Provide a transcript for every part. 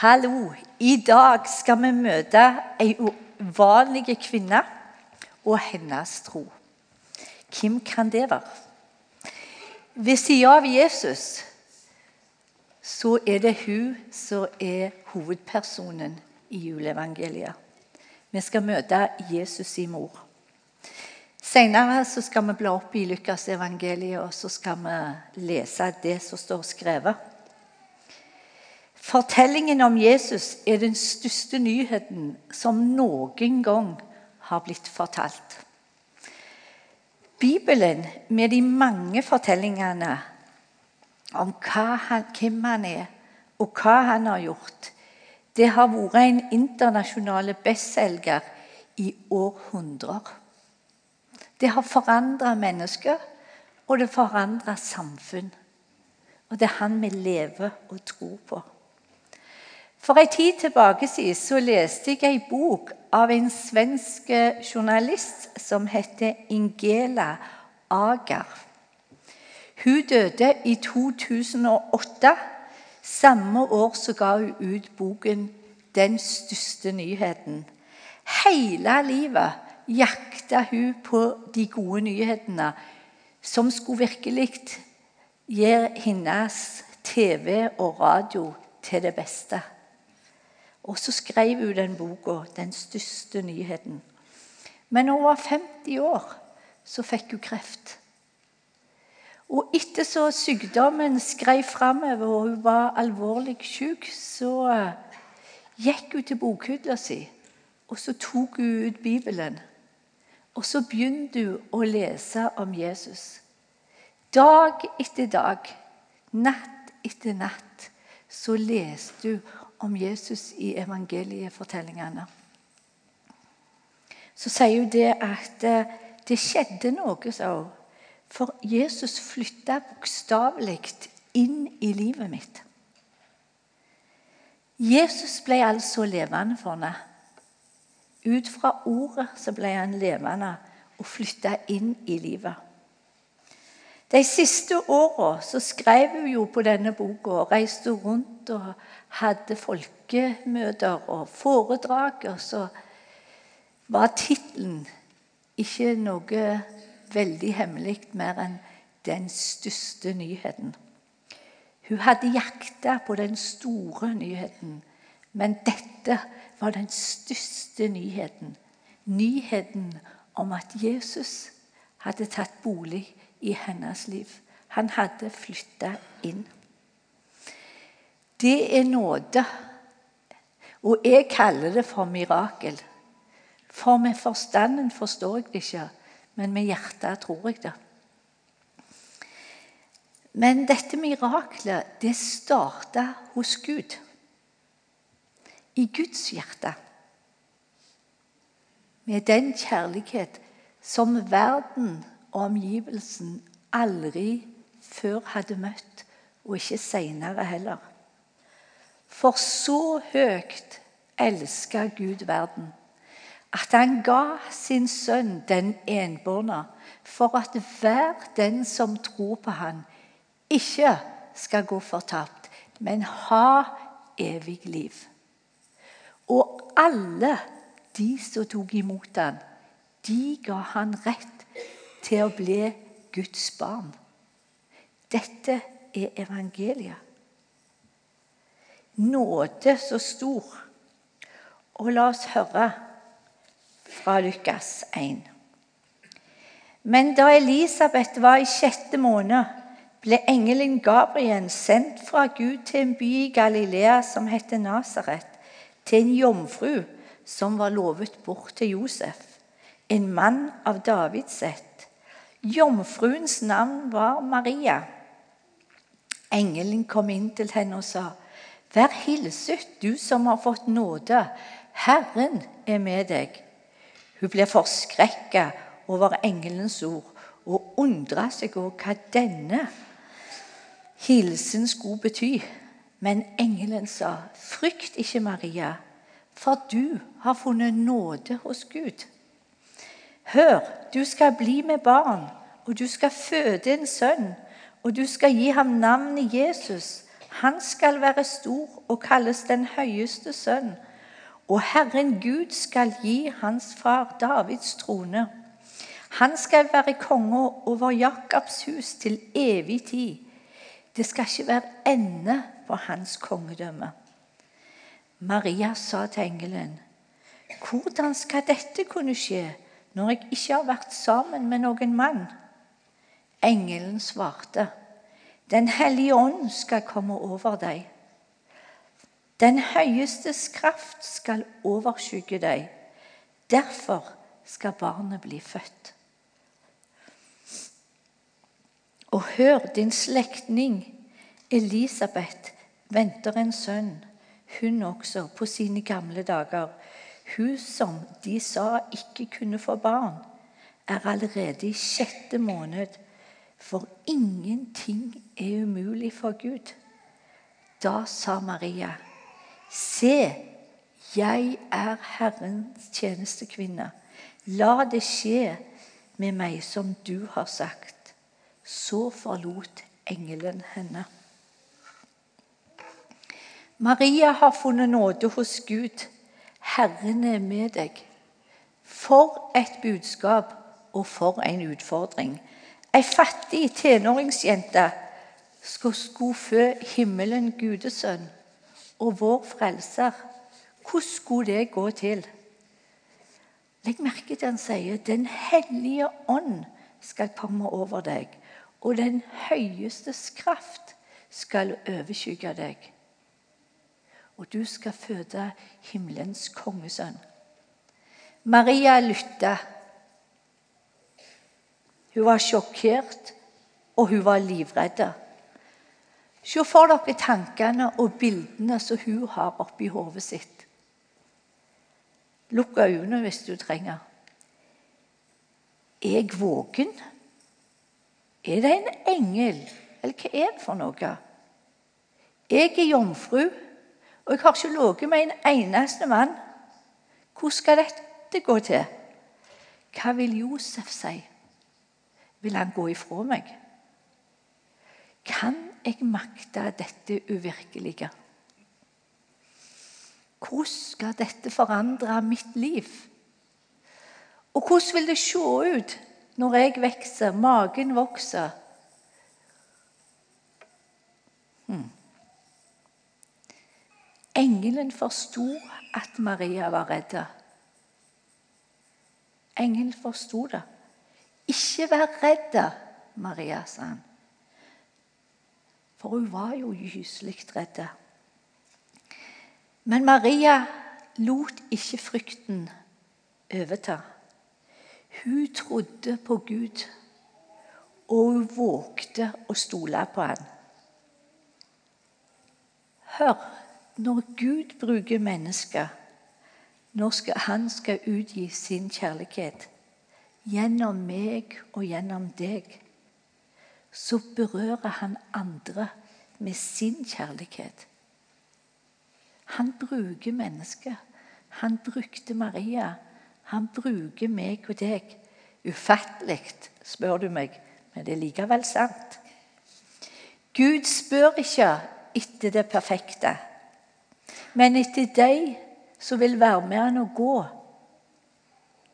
Hallo. I dag skal vi møte ei uvanlig kvinne og hennes tro. Hvem kan det være? Ved siden av Jesus så er det hun som er hovedpersonen i juleevangeliet. Vi skal møte Jesus i mor. Senere skal vi bla opp i Lukasevangeliet og så skal vi lese det som står skrevet. Fortellingen om Jesus er den største nyheten som noen gang har blitt fortalt. Bibelen, med de mange fortellingene om han, hvem han er, og hva han har gjort, det har vært en internasjonal bestselger i århundrer. Det har forandra mennesker, og det forandra samfunn. Og det er han vi lever og tror på. For en tid tilbake så leste jeg en bok av en svensk journalist som heter Ingela Ager. Hun døde i 2008. Samme år så ga hun ut boken 'Den største nyheten'. Hele livet jakta hun på de gode nyhetene som skulle virkelig gi hennes TV og radio til det beste. Og så skrev hun den boka 'Den største nyheten'. Men når hun var 50 år, så fikk hun kreft. Og etter så sykdommen skrev framover og hun var alvorlig syk, så eh, gikk hun til bokhylla si og så tok hun ut Bibelen. Og så begynte hun å lese om Jesus. Dag etter dag, natt etter natt, så leste hun om Jesus i evangeliefortellingene. Så sier hun det at eh, det skjedde noe, hun. For Jesus flytta bokstavelig inn i livet mitt. Jesus ble altså levende for henne. Ut fra ordet så ble han levende og flytta inn i livet. De siste åra skrev hun jo på denne boka og reiste rundt og hadde folkemøter og foredrag. Og så var tittelen ikke noe veldig hemmelig mer enn 'Den største nyheten'. Hun hadde jakta på den store nyheten, men dette var den største nyheten. Nyheten om at Jesus hadde tatt bolig i hennes liv. Han hadde flytta inn. Det er nåde. Og jeg kaller det for mirakel. For med forstanden forstår jeg det ikke, men med hjertet tror jeg det. Men dette miraklet det starta hos Gud. I Guds hjerte. Med den kjærlighet som verden omgivelsen aldri før hadde møtt, og ikke seinere heller. For så høyt elska Gud verden, at han ga sin sønn den enbårne, for at hver den som tror på han, ikke skal gå fortapt, men ha evig liv. Og alle de som tok imot han, de ga han rett til å bli Guds barn. Dette er evangeliet. Nåde så stor. Og la oss høre fra Lukas 1. Men da Elisabeth var i sjette måned, ble engelen Gabriel sendt fra Gud til en by i Galilea som heter Nasaret, til en jomfru som var lovet bort til Josef, en mann av Davids ett. Jomfruens navn var Maria. Engelen kom inn til henne og sa, 'Vær hilset, du som har fått nåde. Herren er med deg.' Hun ble forskrekka over engelens ord og undra seg over hva denne hilsen skulle bety. Men engelen sa, 'Frykt ikke, Maria, for du har funnet nåde hos Gud.' Hør, du skal bli med barn, og du skal føde en sønn, og du skal gi ham navnet Jesus. Han skal være stor og kalles den høyeste sønn. Og Herren Gud skal gi hans far Davids trone. Han skal være konge over Jakobs hus til evig tid. Det skal ikke være ende på hans kongedømme. Maria sa til engelen, 'Hvordan skal dette kunne skje når jeg ikke har vært sammen med noen mann?' Engelen svarte, 'Den hellige ånd skal komme over deg.' 'Den høyestes kraft skal overskygge deg.' Derfor skal barnet bli født. Og hør, din slektning Elisabeth venter en sønn hun også, på sine gamle dager. Hun som de sa ikke kunne få barn, er allerede i sjette måned, for ingenting er umulig for Gud. Da sa Maria, Se, jeg er Herrens tjenestekvinne. La det skje med meg som du har sagt. Så forlot engelen henne. Maria har funnet nåde hos Gud. Herren er med deg. For et budskap og for en utfordring. Ei fattig tenåringsjente skulle fø himmelen gudesønn og vår frelser. Hvordan skulle det gå til? Legg merke til han sier 'Den hellige ånd skal komme over deg', og 'den høyestes kraft skal overskygge deg' og du skal føde himmelens kongesønn. Maria lytta. Hun var sjokkert, og hun var livredd. Se for dere tankene og bildene som hun har oppi hodet sitt. Lukk øynene hvis du trenger. Er jeg våken? Er det en engel, eller hva er det for noe? Jeg er jomfru. Og jeg har ikke ligget med en eneste mann. Hvordan skal dette gå til? Hva vil Josef si? Vil han gå ifra meg? Kan jeg makte dette uvirkelige? Hvordan skal dette forandre mitt liv? Og hvordan vil det se ut når jeg vokser, magen vokser? Engelen forsto at Maria var redd. Engelen forsto det. Ikke vær redd, Maria, sa han. For hun var jo gyselig redd. Men Maria lot ikke frykten overta. Hun trodde på Gud, og hun vågte å stole på han. Hør når Gud bruker mennesker, når skal, han skal utgi sin kjærlighet gjennom meg og gjennom deg, så berører han andre med sin kjærlighet. Han bruker mennesker. Han brukte Maria. Han bruker meg og deg. Ufattelig, spør du meg, men det er likevel sant. Gud spør ikke etter det perfekte men etter de som vil være med han og gå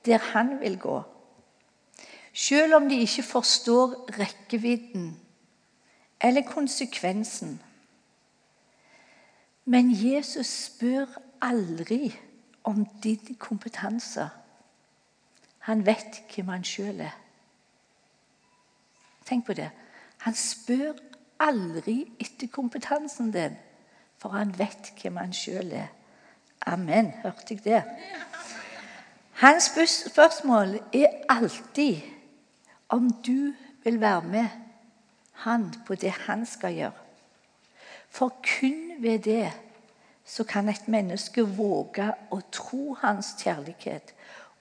der han vil gå. Selv om de ikke forstår rekkevidden eller konsekvensen. Men Jesus spør aldri om din kompetanse. Han vet hvem han sjøl er. Tenk på det. Han spør aldri etter kompetansen din for han vet hvem han sjøl er. Amen. Hørte jeg det? Hans spørsmål er alltid om du vil være med han på det han skal gjøre. For kun ved det så kan et menneske våge å tro hans kjærlighet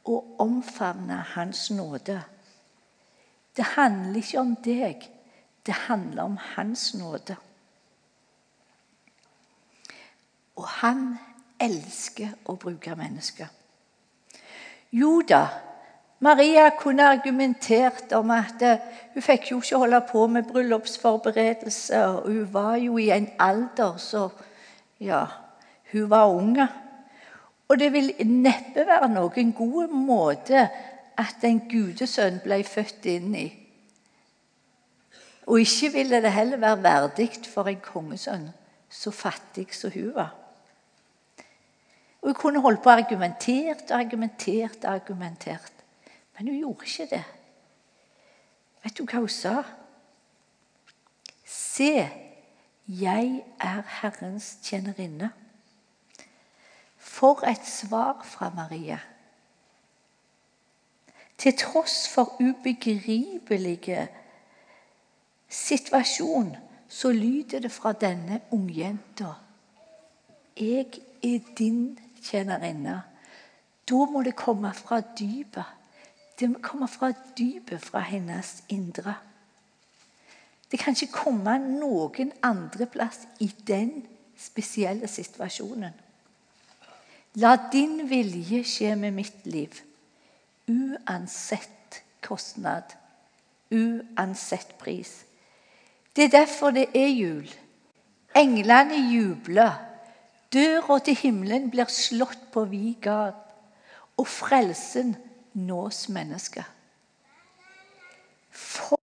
og omfavne hans nåde. Det handler ikke om deg, det handler om hans nåde. Og han elsker å bruke mennesker. Jo da, Maria kunne argumentert om at eh, hun fikk jo ikke holde på med bryllupsforberedelser. Hun var jo i en alder så Ja, hun var unge. Og det vil neppe være noen god måte at en gudesønn ble født inn i. Og ikke ville det heller være verdig for en kongesønn så fattig som hun var. Og Hun kunne holdt på og argumentert og argumentert argumentert. Men hun gjorde ikke det. Vet du hva hun sa? Se, jeg er Herrens tjenerinne. For et svar fra Maria. Til tross for ubegripelige situasjon, så lyder det fra denne ungjenta Jeg er din tjenerinne. Da må det komme fra dypet. Det må komme fra dypet, fra hennes indre. Det kan ikke komme noen andre plass i den spesielle situasjonen. La din vilje skje med mitt liv, uansett kostnad, uansett pris. Det er derfor det er jul. Englene jubler. Døra til himmelen blir slått på vid gap, og frelsen nås mennesket. For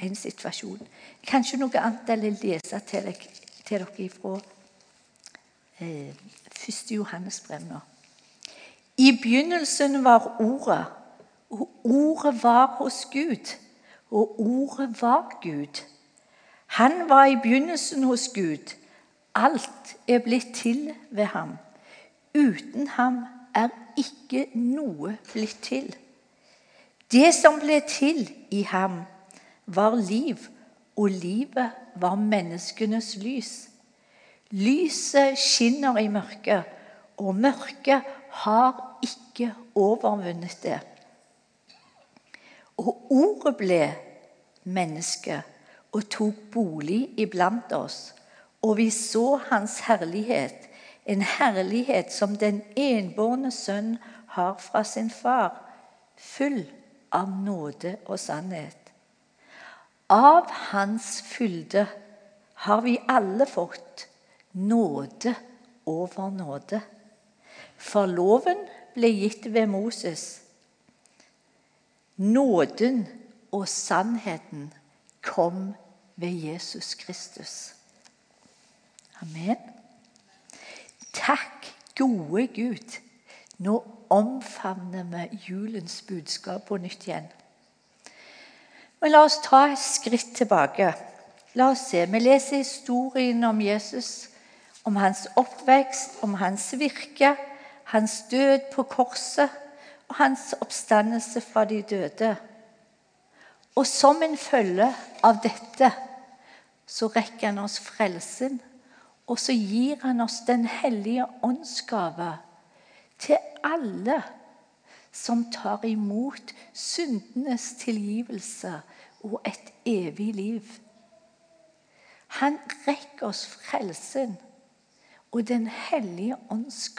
en situasjon. Jeg kan noe annet enn å lese til, deg, til dere fra eh, 1. Johannes brev nå. I begynnelsen var Ordet, og Ordet var hos Gud, og Ordet var Gud. Han var i begynnelsen hos Gud. Alt er blitt til ved ham. Uten ham er ikke noe blitt til. Det som ble til i ham, var liv, og livet var menneskenes lys. Lyset skinner i mørket, og mørket har ikke overvunnet det. Og ordet ble menneske og tok bolig iblant oss, og vi så hans herlighet en herlighet som den enbårne sønn har fra sin far, full av nåde og sannhet. Av hans fylde har vi alle fått nåde over nåde. For loven ble gitt ved Moses. Nåden og sannheten kom ved Jesus Kristus. Amen. Takk, gode Gud. Nå omfavner vi julens budskap på nytt igjen. Men la oss ta et skritt tilbake. La oss se. Vi leser historien om Jesus, om hans oppvekst, om hans virke, hans død på korset og hans oppstandelse fra de døde. Og som en følge av dette så rekker han oss frelsen og så gir han oss Den hellige åndsgave til alle som tar imot syndenes tilgivelse og et evig liv. Han rekker oss frelsen og Den hellige ånds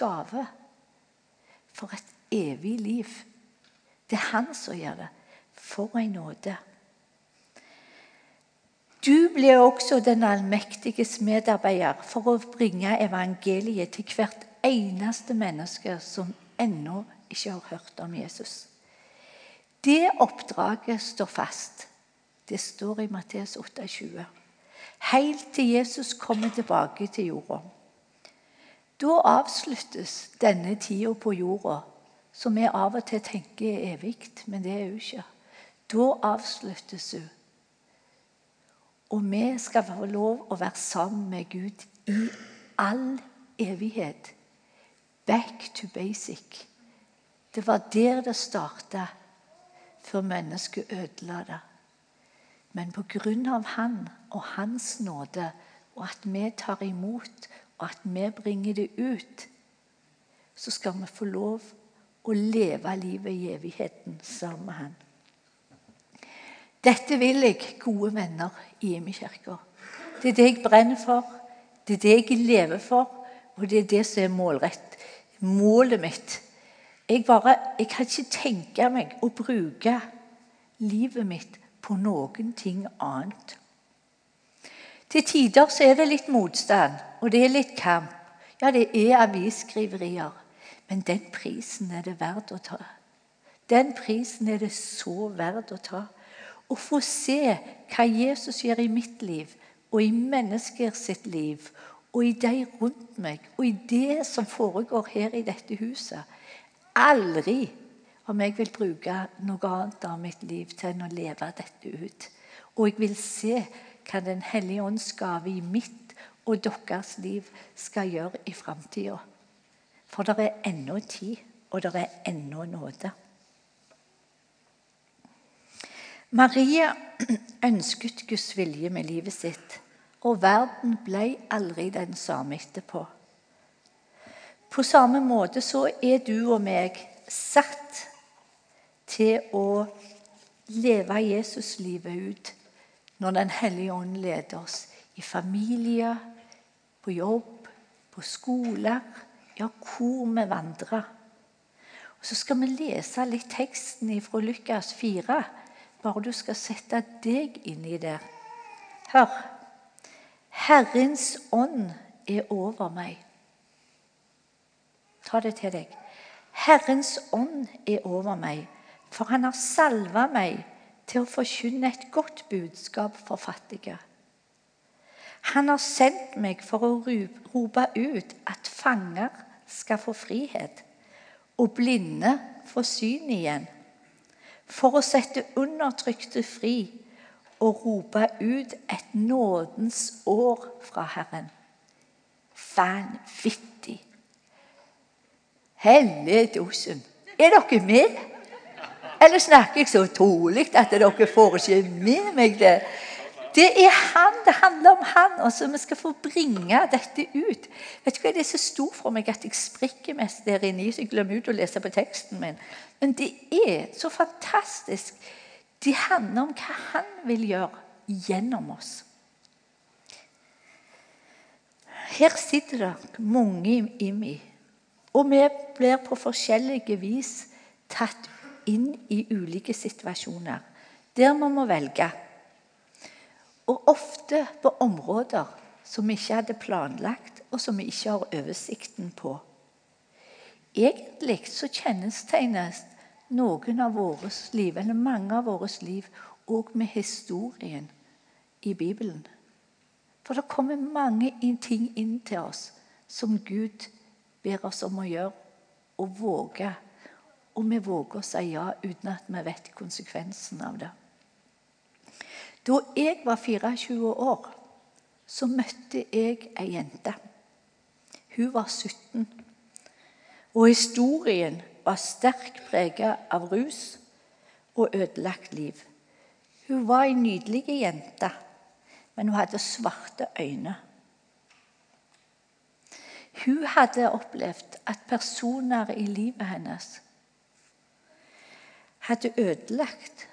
for et evig liv. Det er han som gjør det. For en nåde. Du blir også den allmektiges medarbeider for å bringe evangeliet til hvert eneste menneske som ennå ikke har hørt om Jesus. Det oppdraget står fast. Det står i Matteus 28. Helt til Jesus kommer tilbake til jorda. Da avsluttes denne tida på jorda, som vi av og til tenker er evig, men det er jo ikke. Da avsluttes hun og vi skal få lov å være sammen med Gud i all evighet. Back to basic. Det var der det starta, før mennesket ødela det. Men på grunn av Han og Hans nåde, og at vi tar imot, og at vi bringer det ut, så skal vi få lov å leve livet i evigheten sammen med Han. Dette vil jeg, gode venner i Imi kirke. Det er det jeg brenner for, det er det jeg lever for, og det er det som er målrett. Målet mitt Jeg, bare, jeg kan ikke tenke meg å bruke livet mitt på noen ting annet. Til tider så er det litt motstand, og det er litt kamp. Ja, det er avisskriverier. Men den prisen er det verdt å ta. Den prisen er det så verdt å ta. Å få se hva Jesus gjør i mitt liv og i mennesker sitt liv og i de rundt meg og i det som foregår her i dette huset. Aldri om jeg vil bruke noe annet av mitt liv til enn å leve dette ut. Og jeg vil se hva Den hellige ånds gave i mitt og deres liv skal gjøre i framtida. For det er ennå tid, og det er ennå nåde. Maria ønsket Guds vilje med livet sitt, og verden ble aldri den samme etterpå. På samme måte så er du og meg satt til å leve Jesuslivet ut når Den hellige ånd leder oss i familie, på jobb, på skoler ja, hvor vi vandrer. Og Så skal vi lese litt teksten fra Lukas 4, bare du skal sette deg inn i det. Hør. Herrens ånd er over meg. Ta det til deg. Herrens ånd er over meg, for han har salva meg til å forkynne et godt budskap for fattige. Han har sendt meg for å rope ut at fanger skal få frihet, og blinde få syn igjen. For å sette undertrykte fri og rope ut et nådens år fra Herren. Vanvittig! Helledosen! Er dere med? Eller snakker jeg så trolig at dere får ikke med meg det? Det er han, det handler om han. og så Vi skal få bringe dette ut. Vet du hva, Det er så stort for meg at jeg sprikker mest der inne, så jeg glemmer ut å lese på teksten min. Men det er så fantastisk. Det handler om hva han vil gjøre gjennom oss. Her sitter det mange i og vi blir på forskjellige vis tatt inn i ulike situasjoner. Der må velge. Og ofte på områder som vi ikke hadde planlagt, og som vi ikke har oversikten på. Egentlig så kjennetegnes noen av våre liv, eller mange av våre liv òg med historien i Bibelen. For det kommer mange ting inn til oss som Gud ber oss om å gjøre, og våge. Og vi våger å si ja uten at vi vet konsekvensen av det. Da jeg var 24 år, så møtte jeg ei jente. Hun var 17. Og historien var sterkt preget av rus og ødelagt liv. Hun var ei nydelig jente, men hun hadde svarte øyne. Hun hadde opplevd at personer i livet hennes hadde ødelagt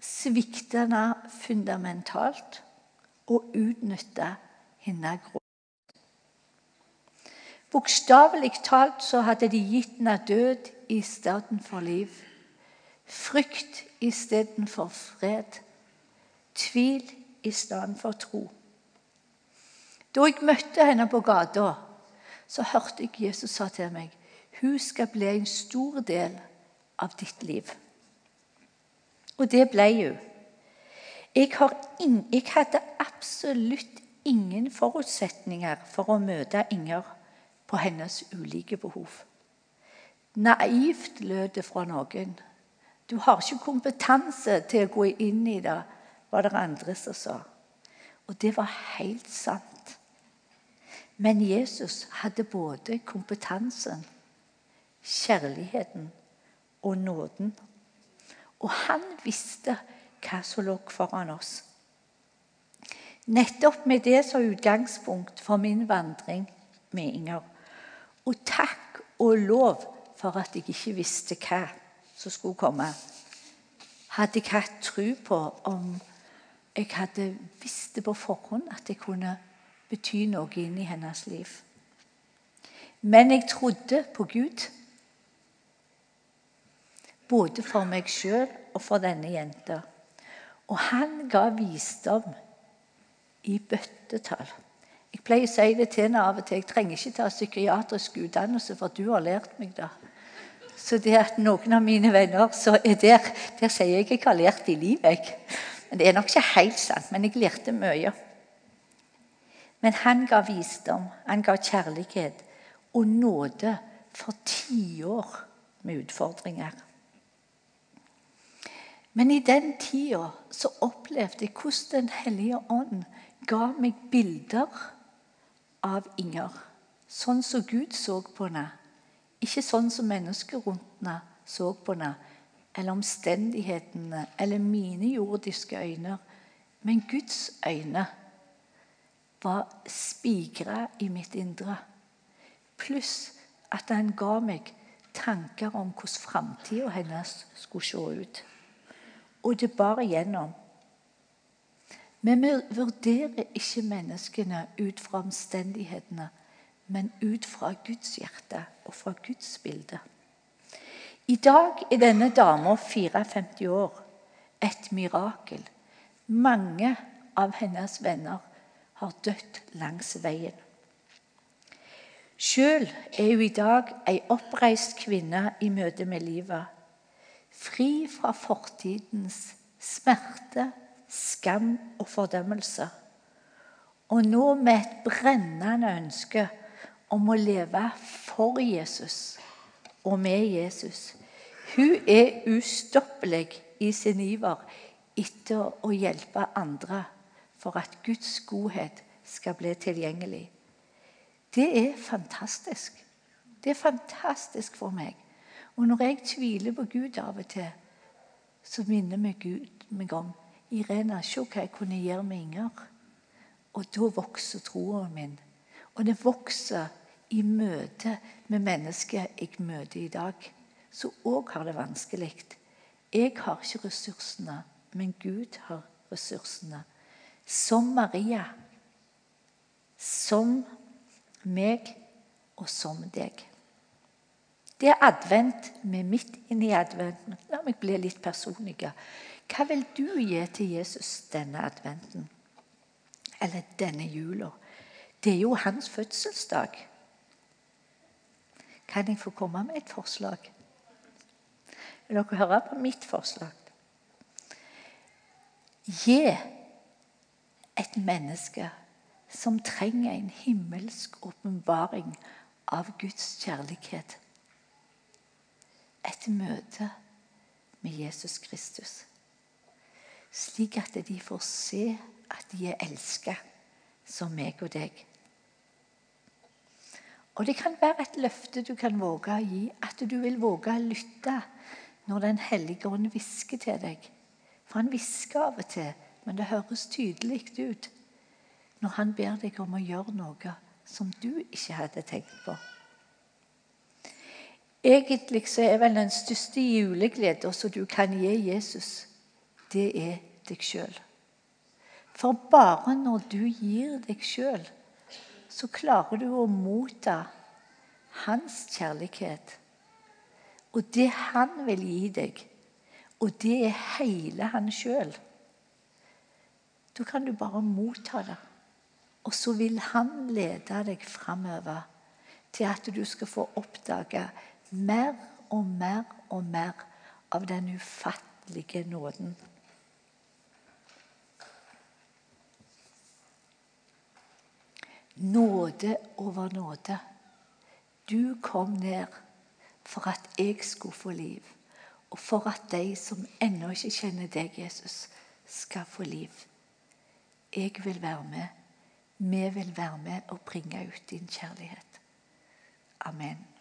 svikta henne fundamentalt og utnytta henne grovt. Bokstavelig talt så hadde de gitt henne død istedenfor liv. Frykt istedenfor fred. Tvil istedenfor tro. Da jeg møtte henne på gata, så hørte jeg Jesus sa til meg hun skal bli en stor del av ditt liv. Og det ble hun. Jeg, jeg, hadde absolutt ingen forutsetninger for å møte Inger på hennes ulike behov. Naivt lød det fra noen. Du har ikke kompetanse til å gå inn i det, var det andre som sa. Og det var helt sant. Men Jesus hadde både kompetansen, kjærligheten og nåden. Og han visste hva som lå foran oss. Nettopp med det som utgangspunkt for min vandring med Inger. Og takk og lov for at jeg ikke visste hva som skulle komme. Hadde jeg hatt tro på om jeg hadde visst det på forhånd at det kunne bety noe inn i hennes liv. Men jeg trodde på Gud. både for meg sjøl og for denne jenta. Og han ga visdom i bøttetall. Jeg pleier å si det til henne av og til. Jeg trenger ikke ta psykiatrisk utdannelse, for du har lært meg det. Så det at noen av mine venner så er der, der sier jeg jeg har lært i livet. Men Det er nok ikke helt sant, men jeg lærte mye. Men han ga visdom, han ga kjærlighet og nåde for tiår med utfordringer. Men i den tida så opplevde jeg hvordan Den hellige ånd ga meg bilder av Inger. Sånn som Gud så på henne. Ikke sånn som mennesker rundt henne så på henne, eller omstendighetene eller mine jordiske øyne. Men Guds øyne var spigra i mitt indre. Pluss at han ga meg tanker om hvordan framtida hennes skulle se ut. Og det bar igjennom. Men vi vurderer ikke menneskene ut fra omstendighetene, men ut fra Guds hjerte og fra Guds bilde. I dag er denne dama 54 år. Et mirakel. Mange av hennes venner har dødd langs veien. Sjøl er hun i dag ei oppreist kvinne i møte med livet. Fri fra fortidens smerte, skam og fordømmelse. Og nå med et brennende ønske om å leve for Jesus og med Jesus. Hun er ustoppelig i sin iver etter å hjelpe andre for at Guds godhet skal bli tilgjengelig. Det er fantastisk. Det er fantastisk for meg. Og når jeg tviler på Gud av og til, så minner meg Gud meg om Irena, se hva jeg kunne gjøre med Inger. Og da vokser troen min. Og det vokser i møte med mennesker jeg møter i dag, som òg har det vanskelig. Jeg har ikke ressursene, men Gud har ressursene. Som Maria. Som meg og som deg. Det er advent. Vi midt inne i advent. La meg bli litt personlig. Hva vil du gi til Jesus denne adventen? Eller denne jula? Det er jo hans fødselsdag. Kan jeg få komme med et forslag? Vil dere høre på mitt forslag? Gi et menneske som trenger en himmelsk åpenbaring av Guds kjærlighet. Et møte med Jesus Kristus. Slik at de får se at de er elsket som meg og deg. Og det kan være et løfte du kan våge å gi, at du vil våge å lytte når Den hellige ånd hvisker til deg. For han hvisker av og til, men det høres tydelig ut når han ber deg om å gjøre noe som du ikke hadde tenkt på. Egentlig så er vel den største julegleden som du kan gi Jesus, det er deg sjøl. For bare når du gir deg sjøl, så klarer du å motta hans kjærlighet. Og det han vil gi deg, og det er hele han sjøl. Da kan du bare motta det. Og så vil han lede deg framover til at du skal få oppdage mer og mer og mer av den ufattelige nåden. Nåde over nåde. Du kom ned for at jeg skulle få liv, og for at de som ennå ikke kjenner deg, Jesus, skal få liv. Jeg vil være med. Vi vil være med og bringe ut din kjærlighet. Amen.